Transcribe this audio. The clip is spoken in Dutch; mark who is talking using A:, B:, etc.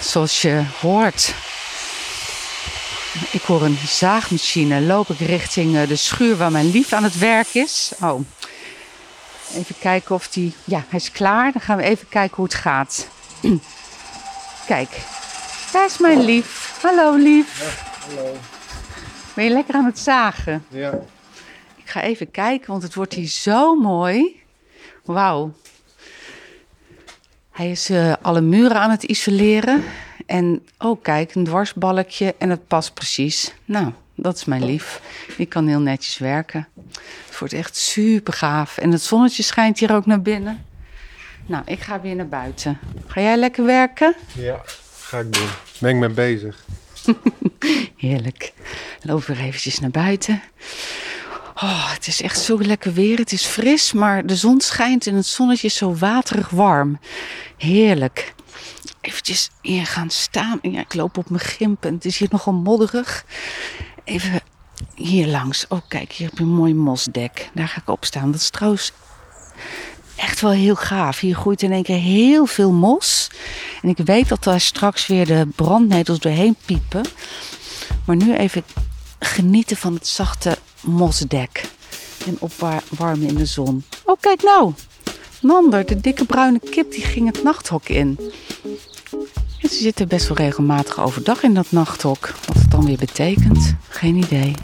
A: zoals je hoort. Ik hoor een zaagmachine. Loop ik richting eh, de schuur waar mijn lief aan het werk is. Oh. Even kijken of die. Ja, hij is klaar. Dan gaan we even kijken hoe het gaat. Kijk, daar is mijn lief. Hallo lief.
B: Hallo.
A: Ben je lekker aan het zagen?
B: Ja.
A: Ik ga even kijken, want het wordt hier zo mooi. Wauw. Hij is eh, alle muren aan het isoleren. En oh, kijk, een dwarsbalkje en het past precies. Nou, dat is mijn lief. Die kan heel netjes werken. Het wordt echt super gaaf. En het zonnetje schijnt hier ook naar binnen. Nou, ik ga weer naar buiten. Ga jij lekker werken?
B: Ja, ga ik doen. Ben ik mee bezig.
A: Heerlijk. Loop weer eventjes naar buiten. Oh, het is echt zo lekker weer. Het is fris, maar de zon schijnt en het zonnetje is zo waterig warm. Heerlijk. Eventjes hier gaan staan. Ja, ik loop op mijn gimp en het is hier nogal modderig. Even hier langs. Oh, kijk, hier heb je een mooi mosdek. Daar ga ik op staan. Dat is trouwens echt wel heel gaaf. Hier groeit in één keer heel veel mos. En ik weet dat daar straks weer de brandnetels doorheen piepen. Maar nu even genieten van het zachte mosdek. En opwarmen in de zon. Oh, kijk nou. Nander, de dikke bruine kip, die ging het nachthok in. En ze zitten best wel regelmatig overdag in dat nachthok. Wat het dan weer betekent, geen idee.